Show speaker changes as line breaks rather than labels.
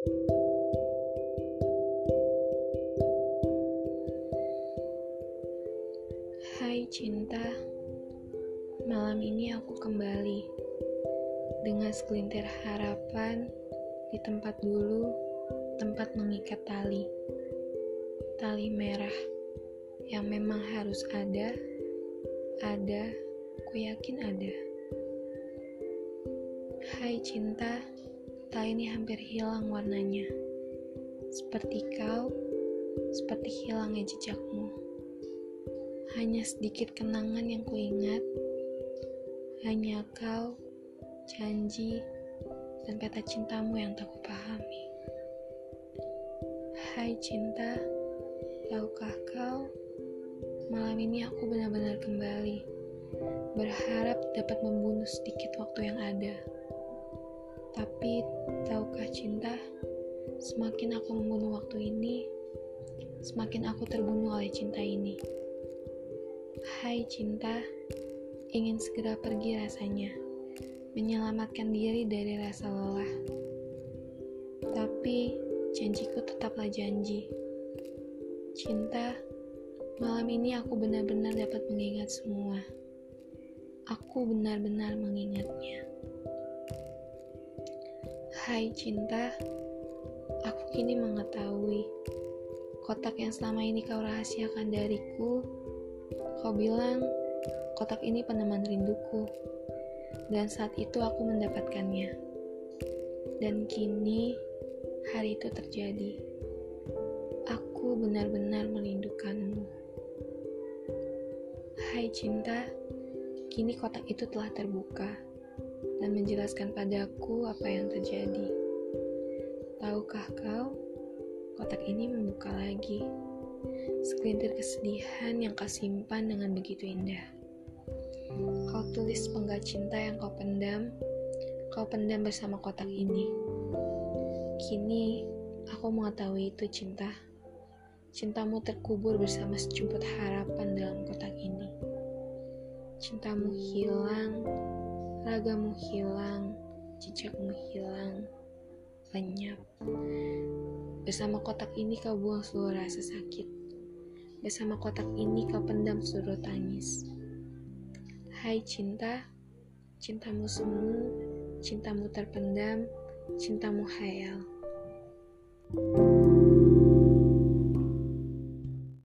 Hai cinta, malam ini aku kembali dengan segelintir harapan di tempat dulu, tempat mengikat tali, tali merah yang memang harus ada, ada, ku yakin ada. Hai cinta, tali ini hampir hilang warnanya, seperti kau, seperti hilangnya jejakmu. Hanya sedikit kenangan yang kuingat, hanya kau, janji, dan peta cintamu yang tak kupahami. Hai cinta, tahukah kau, malam ini aku benar-benar kembali, berharap dapat membunuh sedikit waktu yang ada. Tapi, tahukah cinta, semakin aku membunuh waktu ini, semakin aku terbunuh oleh cinta ini. Hai cinta, ingin segera pergi rasanya, menyelamatkan diri dari rasa lelah. Tapi janjiku tetaplah janji. Cinta, malam ini aku benar-benar dapat mengingat semua. Aku benar-benar mengingatnya. Hai cinta, aku kini mengetahui kotak yang selama ini kau rahasiakan dariku Kau bilang, kotak ini peneman rinduku. Dan saat itu aku mendapatkannya. Dan kini, hari itu terjadi. Aku benar-benar merindukanmu. Hai cinta, kini kotak itu telah terbuka dan menjelaskan padaku apa yang terjadi. Tahukah kau, kotak ini membuka lagi segelintir kesedihan yang kau simpan dengan begitu indah. Kau tulis penggal cinta yang kau pendam, kau pendam bersama kotak ini. Kini, aku mengetahui itu cinta. Cintamu terkubur bersama sejumput harapan dalam kotak ini. Cintamu hilang, ragamu hilang, jejakmu hilang, lenyap. Bersama kotak ini kau buang seluruh rasa sakit. Bersama kotak ini kau pendam seluruh tangis. Hai cinta, cintamu semu, cintamu terpendam, cintamu hayal. thank you